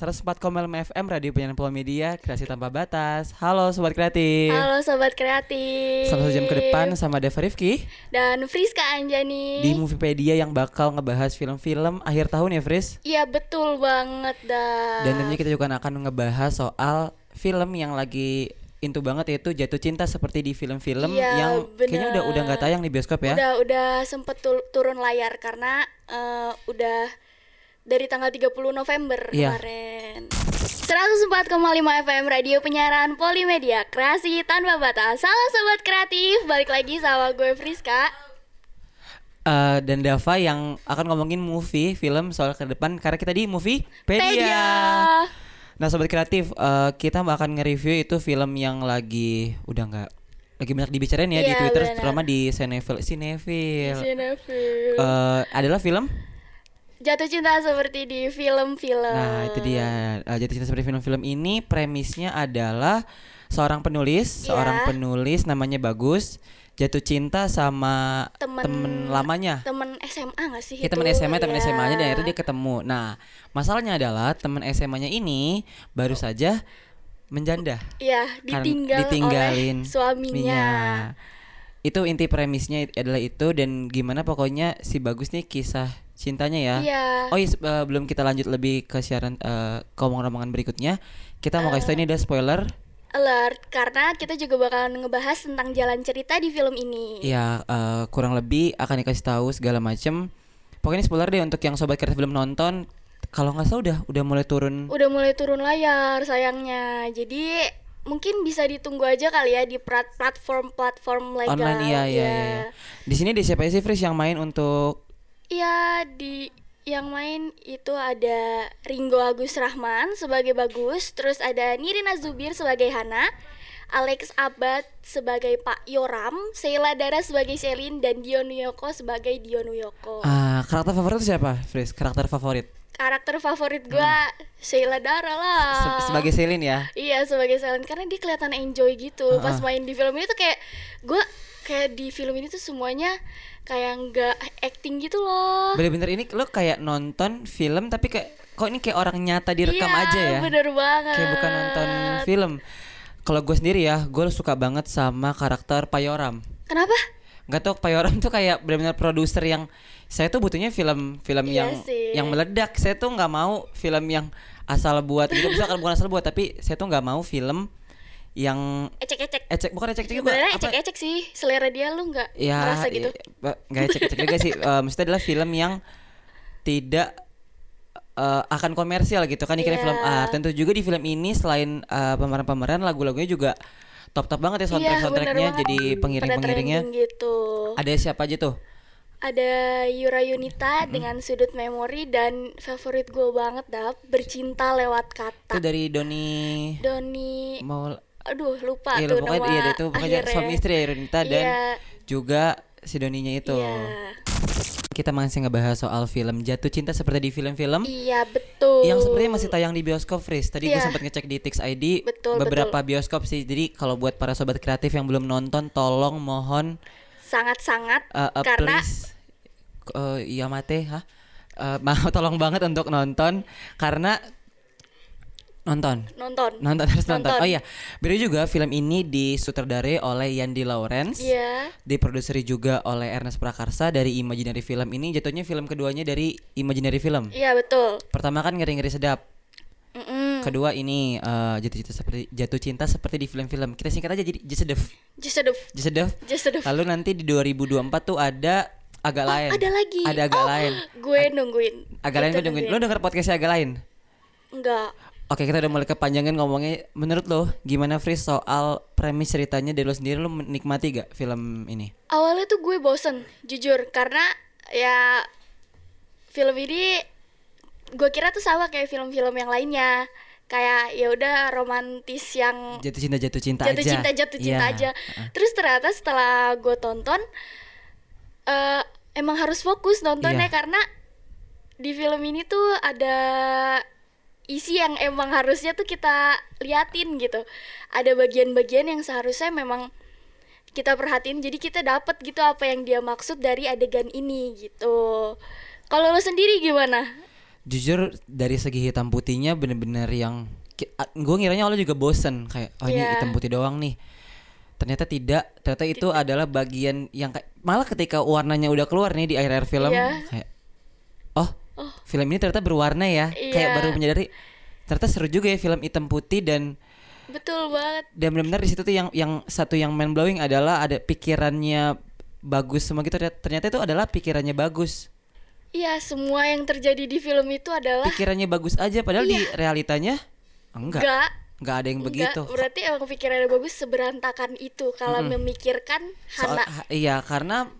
104,5 FM Radio Penyiaran Pola Media Kreasi Tanpa Batas. Halo Sobat Kreatif. Halo Sobat Kreatif. Satu jam ke depan sama Deva Rifki. Dan Friska Anjani. Di Moviepedia yang bakal ngebahas film-film akhir tahun ya Fris? Iya betul banget dah Dan tentunya kita juga akan ngebahas soal film yang lagi into banget yaitu jatuh cinta seperti di film-film Iya, yang kayaknya udah bener. udah nggak tayang di bioskop ya. Udah udah sempet turun layar karena eh, udah dari tanggal 30 November Iya. kemarin. 104,5 FM Radio Penyiaran Polimedia Kreasi Tanpa Batas. Salam Sobat Kreatif Balik lagi sama gue Friska. Eh, dan Dava yang akan ngomongin movie film soal ke depan. Karena kita di movie Pedia. Nah sobat kreatif eh, kita akan nge-review itu film yang lagi udah nggak lagi banyak dibicarain ya di Iya, Twitter benar. terutama di Cinefil Cinefil. Cinefil. Eh, adalah film Jatuh cinta seperti di film-film Nah itu dia Eh, Jatuh Cinta Seperti Film-Film ini premisnya adalah Seorang penulis Iya. Seorang penulis namanya Bagus Jatuh cinta sama Temen- temen lamanya Temen SMA gak sih Ya itu? temen SMA, temen Iya. SMA-nya dan akhirnya dia ketemu Nah masalahnya adalah temen SMA-nya ini Baru saja menjanda Iya, Kan ditinggal ditinggalin oleh suaminya. Iya. Itu inti premisnya adalah itu dan gimana pokoknya si Bagus nih kisah cintanya ya. Iya. Oh iya eh, belum kita lanjut lebih ke siaran eh, ke omongan-omongan berikutnya. Kita mau kasih tau ini ada spoiler. Alert, karena kita juga bakalan ngebahas tentang jalan cerita di film ini. Ya eh, kurang lebih akan dikasih tahu segala macem Pokoknya spoiler deh untuk yang sobat kreatif belum nonton. Kalau nggak salah udah udah mulai turun. Udah mulai turun layar sayangnya. Jadi mungkin bisa ditunggu aja kali ya di plat- platform-platform legal. Online iya iya iya. iya. Di sini di siapa sih Fris yang main untuk Iya, di yang main itu ada Ringo Agus Rahman sebagai Bagus, terus ada Nirina Zubir sebagai Hana, Alex Abad sebagai Pak Yoram, Sheila Dara sebagai Selin dan Dion Yoko sebagai Dion Yoko. ah, karakter favorit siapa Fris? Karakter favorit Karakter favorit gua Sheila Dara lah. Hmm. Se- sebagai Selin ya. Iya sebagai Selin karena dia kelihatan enjoy gitu Ah, pas ah. main di film ini tuh kayak gua kayak di film ini tuh semuanya kayak nggak acting gitu loh. Bener-bener ini lo kayak nonton film tapi kayak kok ini kayak orang nyata direkam Iya, aja ya. bener banget. Kayak bukan nonton film. Kalau gue sendiri ya, gue suka banget sama karakter Payoram. Kenapa? Gak tau Payoram tuh kayak benar-benar produser yang saya tuh butuhnya film-film Iya yang sih. yang meledak. Saya tuh nggak mau film yang asal buat gitu. Misalkan bukan asal buat, tapi saya tuh nggak mau film yang Ecek-ecek. ecek bukan ecek juga ecek-ecek sih. Selera dia lu nggak ya merasa gitu? iya, nggak ecek-ecek juga sih Eh, maksudnya adalah film yang tidak eh, akan komersial gitu kan dikira Iya. film art tentu juga di film ini selain eh, pemeran-pemeran lagu-lagunya juga top-top banget ya soundtrack Iya, soundtracknya bener banget. jadi pengiring-pengiringnya gitu. ada siapa aja tuh Ada Yura Yunita dengan sudut memori dan favorit gue banget dah bercinta lewat itu kata. dari Doni Doni, mau aduh lupa iya tuh pokoknya nama iya itu pokoknya akhirnya. suami istri ya Ronita dan Iya. juga si Doninya itu Iya. kita masih ngebahas soal film jatuh cinta seperti di film-film Iya betul. yang sepertinya masih tayang di bioskop Fris. Tadi gue Iya. sempat ngecek di Tix ID Betul, beberapa bioskop sih. Jadi kalau buat para sobat kreatif yang belum nonton, tolong mohon sangat-sangat uh, uh, karena please uh, iya mate, ha? Uh, mau tolong banget untuk nonton karena nonton. nonton. Nonton harus nonton. Nonton. Oh iya, beda juga film ini disutradarai oleh Yandi Lawrence. Iya. Diproduseri juga oleh Ernest Prakarsa dari Imaginary Film ini jatuhnya film keduanya dari Imaginary Film. Iya betul. Pertama kan ngeri-ngeri sedap. Mm-mm. Kedua ini eh, jatuh cinta seperti jatuh cinta seperti di film-film. Kita singkat aja jadi Jesedef. Jesedef. Just aduh. Lalu nanti di 2024 tuh ada agak Oh, lain. ada lagi. Ada agak Oh, lain. Gue nungguin. Agak lain gue nungguin. Lo denger podcastnya agak lain? Enggak. Oke kita udah mulai kepanjangan ngomongnya Menurut lo gimana Fris soal premis ceritanya dari lo sendiri Lo menikmati gak film ini? Awalnya tuh gue bosen, jujur, karena ya film ini gue kira tuh sama kayak film-film yang lainnya, kayak ya udah romantis yang Jatuh cinta jatuh cinta jatuh aja cinta jatuh cinta Iya. aja. Terus ternyata setelah gue tonton, eh emang harus fokus nontonnya Iya. karena di film ini tuh ada isi yang emang harusnya tuh kita liatin gitu. Ada bagian-bagian yang seharusnya memang kita perhatiin jadi kita dapat gitu apa yang dia maksud dari adegan ini gitu. Kalau lo sendiri gimana? jujur dari segi hitam putihnya bener-bener yang gue ngiranya awalnya juga bosen kayak oh ini Iya. hitam putih doang nih ternyata tidak ternyata itu adalah bagian yang kayak malah ketika warnanya udah keluar nih di akhir-akhir film Iya. kayak film ini ternyata berwarna ya kayak Iya. baru menyadari ternyata seru juga ya film hitam putih dan Betul banget. dan benar-benar di situ tuh yang yang satu yang mind blowing adalah ada pikirannya bagus semua gitu ternyata, itu adalah pikirannya bagus. Iya, semua yang terjadi di film itu adalah pikirannya bagus aja padahal di realitanya enggak. Enggak. Enggak ada yang begitu. Enggak, berarti emang pikirannya bagus seberantakan itu. Kalau memikirkan Soal- Hana. ha- iya karena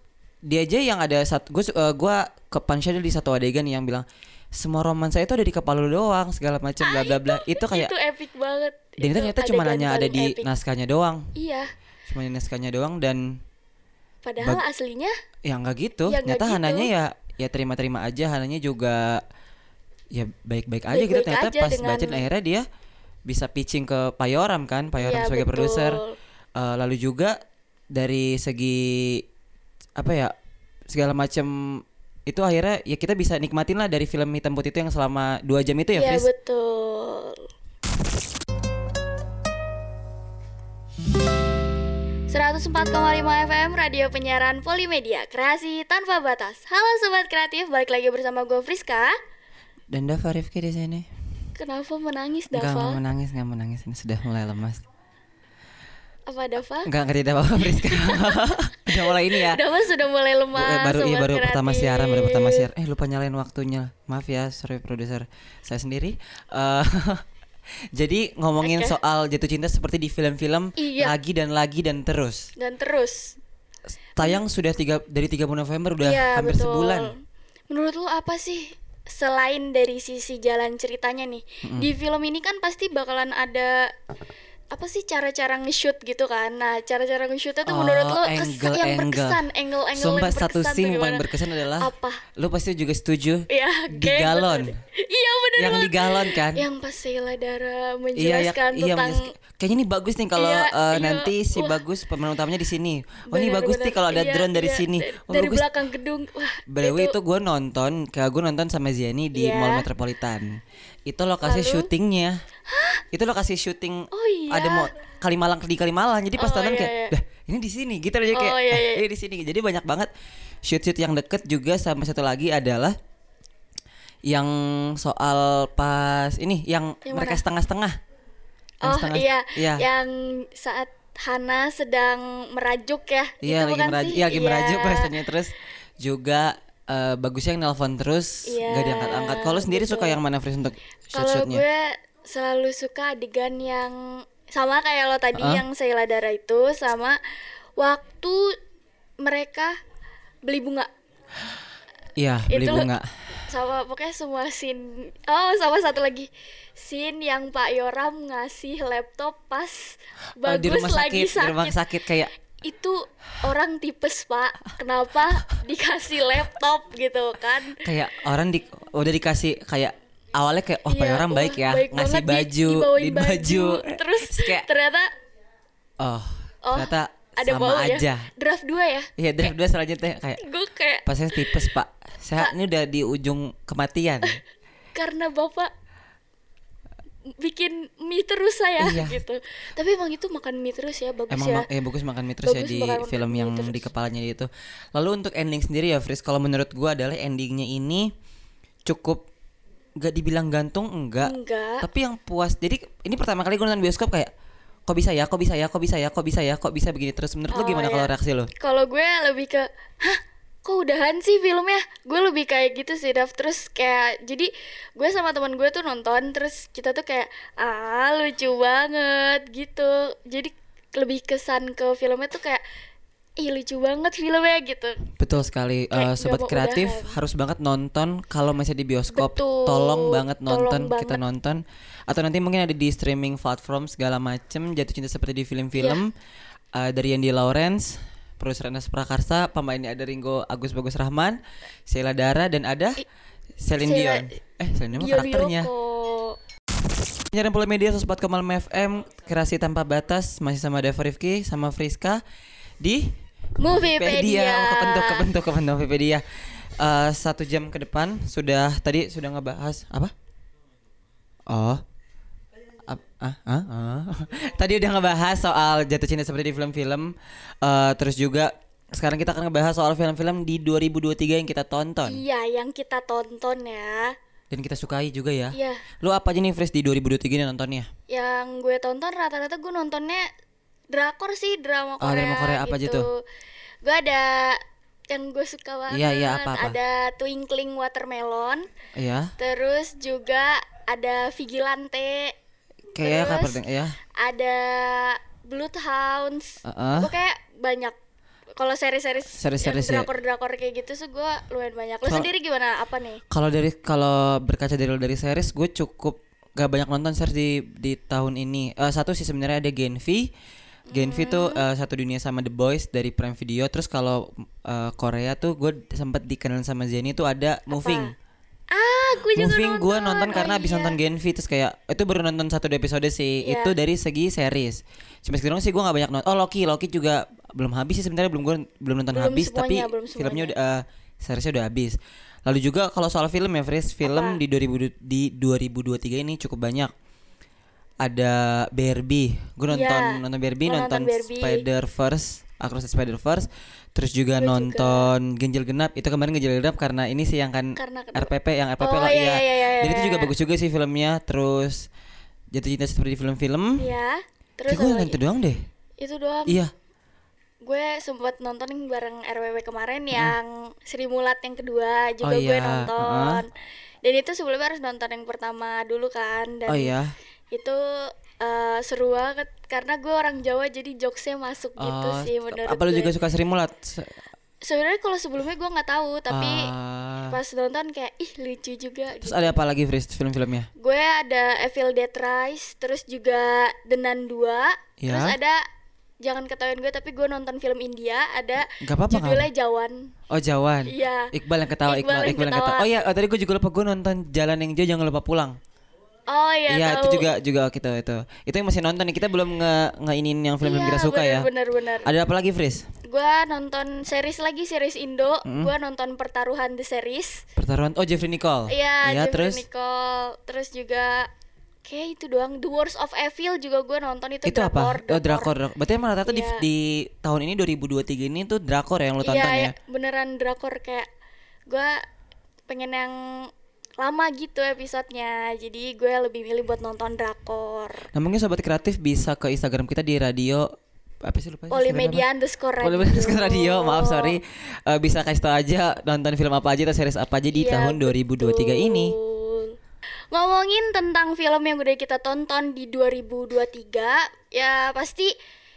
dia aja yang ada satu gue gua ke Pansha di satu adegan yang bilang semua romansa itu ada di kepala lu doang segala macam bla bla bla. itu kayak Ah, itu epic banget. dan itu ternyata cuma hanya ada di epic. naskahnya doang. Iya, cuma di naskahnya doang dan padahal aslinya ya nggak gitu. Ya, ternyata gitu. Hananya ya ya terima-terima aja. Hananya juga ya baik-baik aja gitu. Ternyata aja pas dengan- bacain akhirnya dia bisa pitching ke Payoram kan Payoram Iya, sebagai produser. Eh, lalu juga dari segi apa ya segala macam itu akhirnya ya kita bisa nikmatin lah dari film hitam putih itu yang selama dua jam itu ya Iya Fris betul. 104,5 FM Radio Penyiaran Polimedia Kreasi tanpa batas. Halo sobat kreatif, balik lagi bersama gue Friska. dan Dava Rifki di sini Kenapa menangis Dava? menangis nggak menangis ini sudah mulai lemas Apa Dava? nggak ngerti apa Friska udah mulai ini ya Dava sudah mulai Bu- lemas. eh, baru iya baru pertama kreatif. siaran baru pertama siaran eh lupa nyalain waktunya maaf ya sorry produser saya sendiri Eh, jadi ngomongin Oke. soal jatuh cinta seperti di film-film Iya. lagi dan lagi dan terus Dan terus. tayang sudah tiga dari 30 November udah Iya hampir betul. sebulan Menurut lu apa sih selain dari sisi jalan ceritanya nih di film ini kan pasti bakalan ada apa sih cara-cara nge-shoot gitu kan nah cara-cara nge-shootnya tuh menurut Oh, lo kes- yang berkesan angle-angle Sumpah yang satu berkesan tuh scene yang paling berkesan adalah apa lu pasti juga setuju ya di galon iya bener yang banget di galon kan yang pas Sheila iya Dara ya, menjelaskan iya tentang menjelaskan. kayaknya ini bagus nih kalau Iya, eh, iya. nanti si Wah. bagus pemeran utamanya di sini oh ini bener, bagus nih bener. kalau ada Iya, drone dari iya. sini oh, dari bagus belakang gedung wah way itu gue nonton, kayak gue nonton sama Ziani di Iya. Mall Metropolitan. Itu lokasi Lalu? Syutingnya. Itu lokasi syuting. Oh iya. Ada mau Kalimalang di Kalimalang. Jadi pas Oh, tonton iya, kayak, iya. ini di sini. Gitu aja kayak, Oh, iya, "Eh, iya. ini di sini. Jadi banyak banget shoot-shoot yang deket juga sama satu lagi adalah yang soal pas ini yang, Yang mereka setengah-setengah. Yang Oh setengah- iya, Iya. yang saat Hana sedang merajuk ya. Iya Itu lagi merajuk, iya lagi merajuk Iya. rasanya terus juga eh, bagusnya yang nelpon terus Iya, gak diangkat-angkat. Kalau sendiri suka betul. yang mana Fris untuk Kalau shoot-shootnya? gue selalu suka adegan yang sama kayak lo tadi Hah? yang Sheila Dara itu sama waktu mereka beli bunga. Iya beli Itu bunga. Sama pokoknya semua scene Oh, sama satu lagi. Scene yang Pak Yoram ngasih laptop pas Oh, bagus di rumah lagi sakit, di rumah sakit. sakit kayak Itu orang tipes, Pak. Kenapa dikasih laptop gitu kan? kayak orang di udah dikasih kayak awalnya kayak oh Iya, Yoram baik ya baik ngasih di- baju di baju. terus kayak ternyata oh, oh ternyata ada sama aja ya? draft 2 ya? Iya draft dua selanjutnya kayak gue kayak pas saya tipes Pak. Saya ini udah di ujung kematian. Karena bapak bikin mie terus saya Iya. gitu. Tapi emang itu makan mie terus ya bagus Emang ya. eh, bagus makan mie terus ya Bagus di makan film yang terus. di kepalanya itu. Lalu untuk ending sendiri ya Fris, kalau menurut gua adalah endingnya ini cukup gak dibilang gantung enggak, enggak tapi yang puas. Jadi ini pertama kali gue nonton bioskop kayak kok bisa ya, kok bisa ya, kok bisa ya, kok bisa ya, kok bisa begini terus. Menurut Oh, gimana iya. kalau reaksi lu? kalau gue lebih ke hah kok udahan sih filmnya gue lebih kayak gitu sih Daf terus kayak jadi gue sama teman gue tuh nonton terus kita tuh kayak ah lucu banget gitu jadi lebih kesan ke filmnya tuh kayak ih lucu banget filmnya gitu Betul sekali, Kayak Eh, sobat kreatif udahan. harus banget nonton kalau masih di bioskop. Betul, Tolong banget tolong nonton, kita banget. nonton. Atau nanti mungkin ada di streaming platform segala macem. Jatuh cinta seperti di film-film Iya. Eh, dari Yandi Lawrence, produser Anas Prakarsa, pemainnya ada Ringo Agus Bagus Rahman, Sheila Dara dan ada Celine Sheila- Dion. Eh, Celine Dion karakternya. Penyiaran Pola Media 104,5 FM, kreasi tanpa batas masih sama Deva Rifki sama Friska di Moviepedia. Kebentuk, kebentuk, kebentuk Wikipedia. eh, satu jam ke depan sudah tadi sudah ngebahas apa? Oh. Ah, ah, ah. Tadi udah ngebahas soal jatuh cinta seperti di film-film. eh, terus juga sekarang kita akan ngebahas soal film-film di 2023 yang kita tonton Iya, yang kita tonton ya. dan kita sukai juga ya. Iya, Lu apa aja nih Fresh di 2023 ini nontonnya? yang gue tonton rata-rata gue nontonnya drakor sih, drama Oh, Korea. drama Korea apa aja gitu. tuh? Gue ada yang gue suka banget. Iya, iya, apa-apa? Ada Twinkling Watermelon. Iya. Terus juga ada Vigilante. Kayak apa ya? Ada Bloodhounds. Heeh. Gue kayak banyak kalau seri-seri Seri-series ya? drakor-drakor kayak gitu sih gue lumayan banyak. Lo Kalau- sendiri gimana? Apa nih? Kalau dari kalau berkaca dari dari series gue cukup gak banyak nonton series di di tahun ini. Eh, satu sih sebenarnya ada Genvi. Genvi tuh Hmm. eh, satu dunia sama The Boys dari Prime Video. Terus kalau eh, Korea tuh gue sempat dikenal sama Jenny tuh ada Moving. Ah, gue juga Moving nonton. gue nonton karena Oh, abis iya. nonton Genvi terus kayak itu baru nonton satu episode sih. Iya. Itu dari segi series. Sampai sekarang sih gue nggak banyak nonton. Oh Loki, Loki juga belum habis sih sebenarnya belum gue belum nonton Belum habis tapi semuanya, belum filmnya udah eh, seriesnya udah habis. Lalu juga kalau soal film ya, Fris, film di 2000 di 2023 ini cukup banyak. Ada Barbie, gue nonton Iya, nonton Barbie, nonton, nonton Barbie. Spider Verse, Across the Spider Verse, terus juga nonton Ganjil Genap. Itu kemarin Ganjil Genap karena ini sih yang kan Karena. RPP yang RPP Oh, lah iya, iya. iya, iya, Dan itu iya, juga iya. bagus juga sih filmnya. Terus jatuh cinta seperti di film-film. Iya. Terus gue nonton itu doang deh. Itu doang. Iya. Gue sempat nonton yang bareng RWW kemarin yang Sri Mulat yang kedua juga Oh, gue iya, nonton. Dan itu sebelumnya harus nonton yang pertama dulu kan dan Oh iya. Itu eh, seru banget karena gue orang Jawa jadi jokesnya masuk gitu Oh, sih menurut apa lu juga suka Sri Mulat? Se- Sebenarnya kalau sebelumnya gue nggak tahu tapi Ah. pas nonton kayak ih lucu juga. Terus gitu. ada apa lagi Fris film-filmnya? Gue ada Evil Dead Rise, terus juga Denan 2, Ya. terus ada jangan ketahuin gue tapi gue nonton film India ada Gak apa-apa kan? judulnya Jawan. Oh Jawan. Iya. Iqbal yang ketawa, Iqbal Iqbal, yang Iqbal yang ketawa. ketawa. Oh iya, oh, tadi gue juga lupa gue nonton Jalan yang Jauh jangan lupa pulang. Oh iya, Iya, itu juga juga gitu itu. Itu yang masih nonton nih. Kita belum nge ngeinin yang film-film Iya, kita suka ya. Bener bener. Ada apa lagi, Fris? Gue nonton series lagi series Indo. Gue nonton Pertaruhan the Series. Pertaruhan Oh, Jeffrey Nicole. Iya, Jeffrey terus Nicole. Terus juga kayak itu doang. The Wars of Evil juga gue nonton itu, itu apa? drakor, Oh, drakor. drakor. Berarti emang rata-rata di, Iya. di tahun ini 2023 ini tuh drakor ya yang lu tonton ya. Iya, beneran drakor kayak gue pengen yang lama gitu episodenya. Jadi gue lebih milih buat nonton drakor. Nah, mungkin sobat kreatif bisa ke Instagram kita di radio apa sih lupa Polimedia underscore radio. Polimedia underscore radio, maaf sorry. Eh, bisa kasih tau aja nonton film apa aja atau series apa aja di Iya, tahun 2023 ini. betul. Ngomongin tentang film yang udah kita tonton di 2023, ya pasti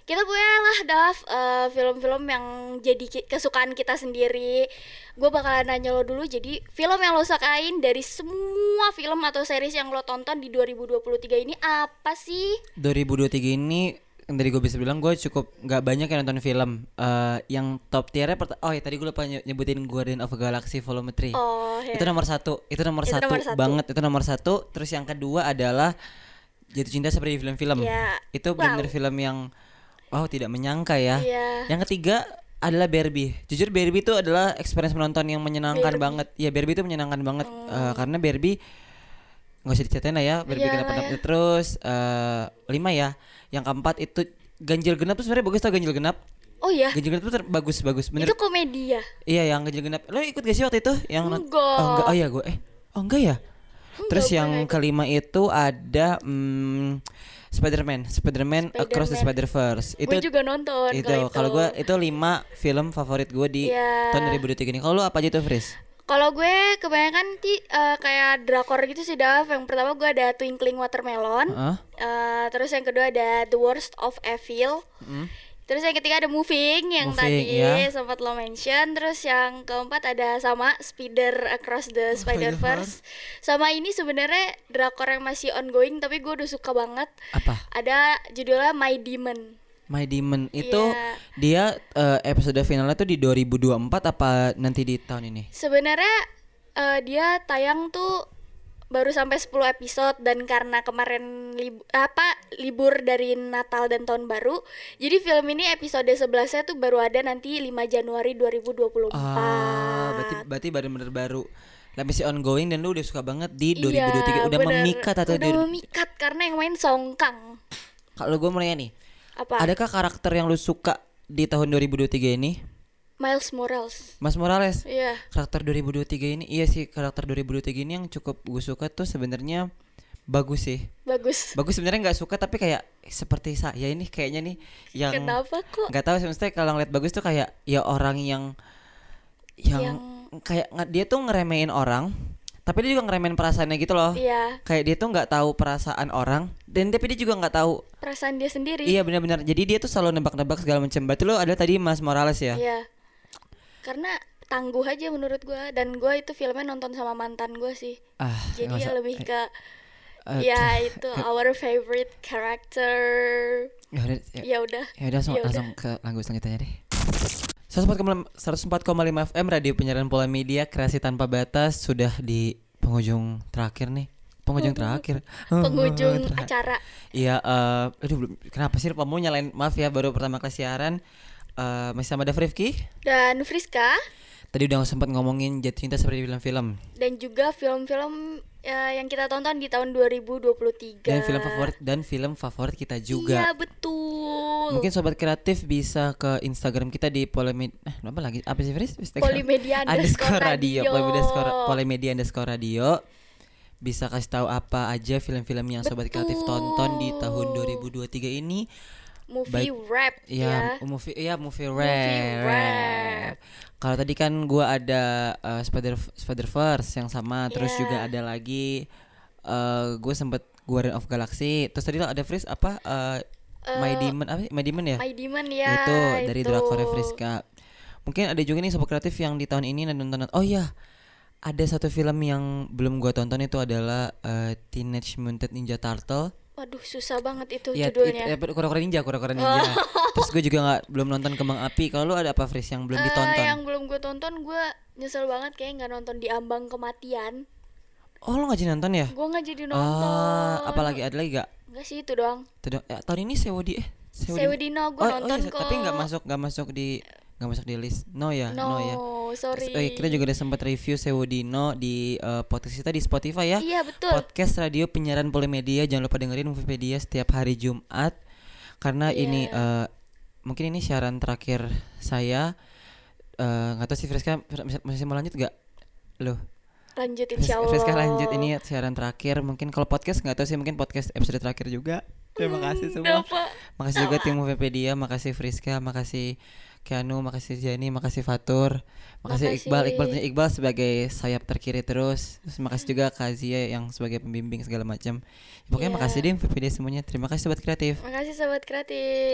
kita punya lah Daf eh, film-film yang jadi kesukaan kita sendiri. Gue bakalan nanya lo dulu jadi film yang lo sukain dari semua film atau series yang lo tonton di 2023 ini apa sih? 2023 ini tadi gue bisa bilang gue cukup nggak banyak yang nonton film Eh, yang top tiernya perta- oh ya tadi gue lupa nye- nyebutin Guardian of the Galaxy Volume 3 Oh, ya. itu nomor satu itu nomor Itu satu nomor satu. banget itu nomor satu terus yang kedua adalah jatuh cinta seperti film-film Ya. itu Wow. benar film yang wow tidak menyangka ya Iya. yang ketiga adalah Barbie jujur Barbie itu adalah experience menonton yang menyenangkan banget ya Barbie itu menyenangkan banget Eh, karena Barbie nggak usah diceritain lah ya Barbie Iyalah kenapa ya. terus eh, lima ya yang keempat itu ganjil genap tuh sebenarnya bagus tau ganjil genap Oh ya, ganjil genap tuh bagus bagus bener itu komedi ya? Iya yang ganjil genap. Lo ikut gak sih waktu itu? Yang Enggak. Oh enggak. Oh iya gue. Eh. Oh enggak ya? Terus gue yang kelima itu ada hmm, Spider-Man, Spider-Man Across the Spider-Verse. Itu Gue juga nonton itu kalau gue itu lima film favorit gue di Iya. tahun 2023 ini. Kalau lu apa aja tuh, Fris? Kalau gue kebanyakan ti, eh, kayak drakor gitu sih Dav. Yang pertama gue ada Twinkling Watermelon. Heeh. Eh, terus yang kedua ada The Worst of Evil. Terus yang ketiga ada Moving yang Moving, tadi ya. sempat lo mention. Terus yang keempat ada sama Spider Across the Spider-Verse. Sama ini sebenarnya drakor yang masih ongoing tapi gue udah suka banget. Apa? Ada judulnya My Demon. My Demon itu Iya. dia eh, episode finalnya tuh di 2024 apa nanti di tahun ini? Sebenarnya eh, dia tayang tuh baru sampai 10 episode dan karena kemarin lib apa libur dari Natal dan Tahun Baru. Jadi film ini episode 11-nya tuh baru ada nanti 5 Januari 2024. Ah, berarti berarti benar-benar baru. Lah masih ongoing dan lu udah suka banget di 2023 Iya, udah bener. memikat atau udah di- memikat karena yang main Song Kang. Kalau gue nanya nih, Apa? adakah karakter yang lu suka di tahun 2023 ini? Miles Morales. Mas Morales. Iya. Karakter 2023 ini iya sih karakter 2023 ini yang cukup gue suka tuh sebenarnya bagus sih. Bagus. Bagus sebenarnya nggak suka tapi kayak seperti saya ini kayaknya nih yang Kenapa kok? nggak tahu sih maksudnya kalau ngeliat bagus tuh kayak ya orang yang yang, Yang- kayak dia tuh ngeremehin orang tapi dia juga ngeremehin perasaannya gitu loh Iya, kayak dia tuh nggak tahu perasaan orang dan tapi dia juga nggak tahu perasaan dia sendiri. iya benar-benar jadi dia tuh selalu nebak-nebak segala macam berarti lo ada tadi Mas Morales ya Iya. Karena tangguh aja menurut gua dan gua itu filmnya nonton sama mantan gua sih. ah Jadi ya lebih ke eh, ya itu our favorite character. ya udah ya, Ya udah. ya udah langsung, Ya udah. langsung ke lagu selanjutnya deh 104,5 104,5 FM Radio Penyiaran Pola Media Kreasi Tanpa Batas sudah di penghujung terakhir nih penghujung terakhir Penghujung Terakhir. acara. Iya, eh aduh belum kenapa sih kamu nyalain maaf ya baru pertama kali siaran eh masih sama Dave Rifki. Dan Friska Tadi udah sempat ngomongin jatuh cinta seperti film-film dan juga film-film ya, yang kita tonton di tahun 2023. dan film favorit dan film favorit kita Iya, juga. betul. Mungkin sobat kreatif bisa ke Instagram kita di Polemed eh apa lagi? Apa sih Fris? Polimedia underscore radio. Polemedia underscore Polemedia underscore radio. Bisa kasih tahu apa aja film-film yang sobat kreatif tonton di tahun 2023 ini. Movie rap Ya, ya. movie ya movie rap. Movie rap. Kalau tadi kan gua ada uh, Spider Spider Verse yang sama, terus Yeah. juga ada lagi uh, gue sempet Guardian of Galaxy. Terus tadi lo ada Fris apa uh, My Demon apa? My Demon ya? My Demon ya. itu dari itu. Drakor Friska. Mungkin ada juga nih sobat kreatif yang di tahun ini nonton Oh iya. Ada satu film yang belum gua tonton itu adalah uh, Teenage Mutant Ninja Turtle. Waduh, susah banget itu Iya, judulnya. itu- eh, kura-kura ninja, kura-kura ninja. Terus gue juga nggak belum nonton Kembang Api. Kalau lu ada apa Fris yang belum Eh, ditonton? yang belum gue tonton, gue nyesel banget kayak nggak nonton di ambang kematian. Oh, lu nggak jadi nonton ya? Gue nggak jadi nonton. Ah, apalagi ada lagi gak? Enggak sih itu doang. tahun ini Sewodi eh Sewedino gue oh, nonton iya, kok. tapi nggak masuk nggak masuk di nggak masuk di list. No ya, no, No, ya. sorry. Iya, kita juga udah sempat review Sewodino di eh, podcast kita di Spotify ya. Iya betul. Podcast radio penyiaran Polimedia jangan lupa dengerin Movipedia setiap hari Jumat karena Iya. ini eh, mungkin ini siaran terakhir saya Eh, nggak tahu sih Friska masih, mau lanjut gak? Loh, Lanjut insya Allah. Friska lanjut ini siaran terakhir mungkin kalau podcast nggak tahu sih mungkin podcast episode terakhir juga. Terima kasih semua. Kenapa? Makasih juga tim Movipedia, makasih Friska, makasih Keanu, makasih Jenny, makasih Fatur, makasih, Makasih. Iqbal, Iqbal Iqbal sebagai sayap terkiri terus, terus makasih juga Kazia yang sebagai pembimbing segala macam. Pokoknya Iya. makasih deh Movipedia semuanya. Terima kasih sobat kreatif. Makasih sobat kreatif.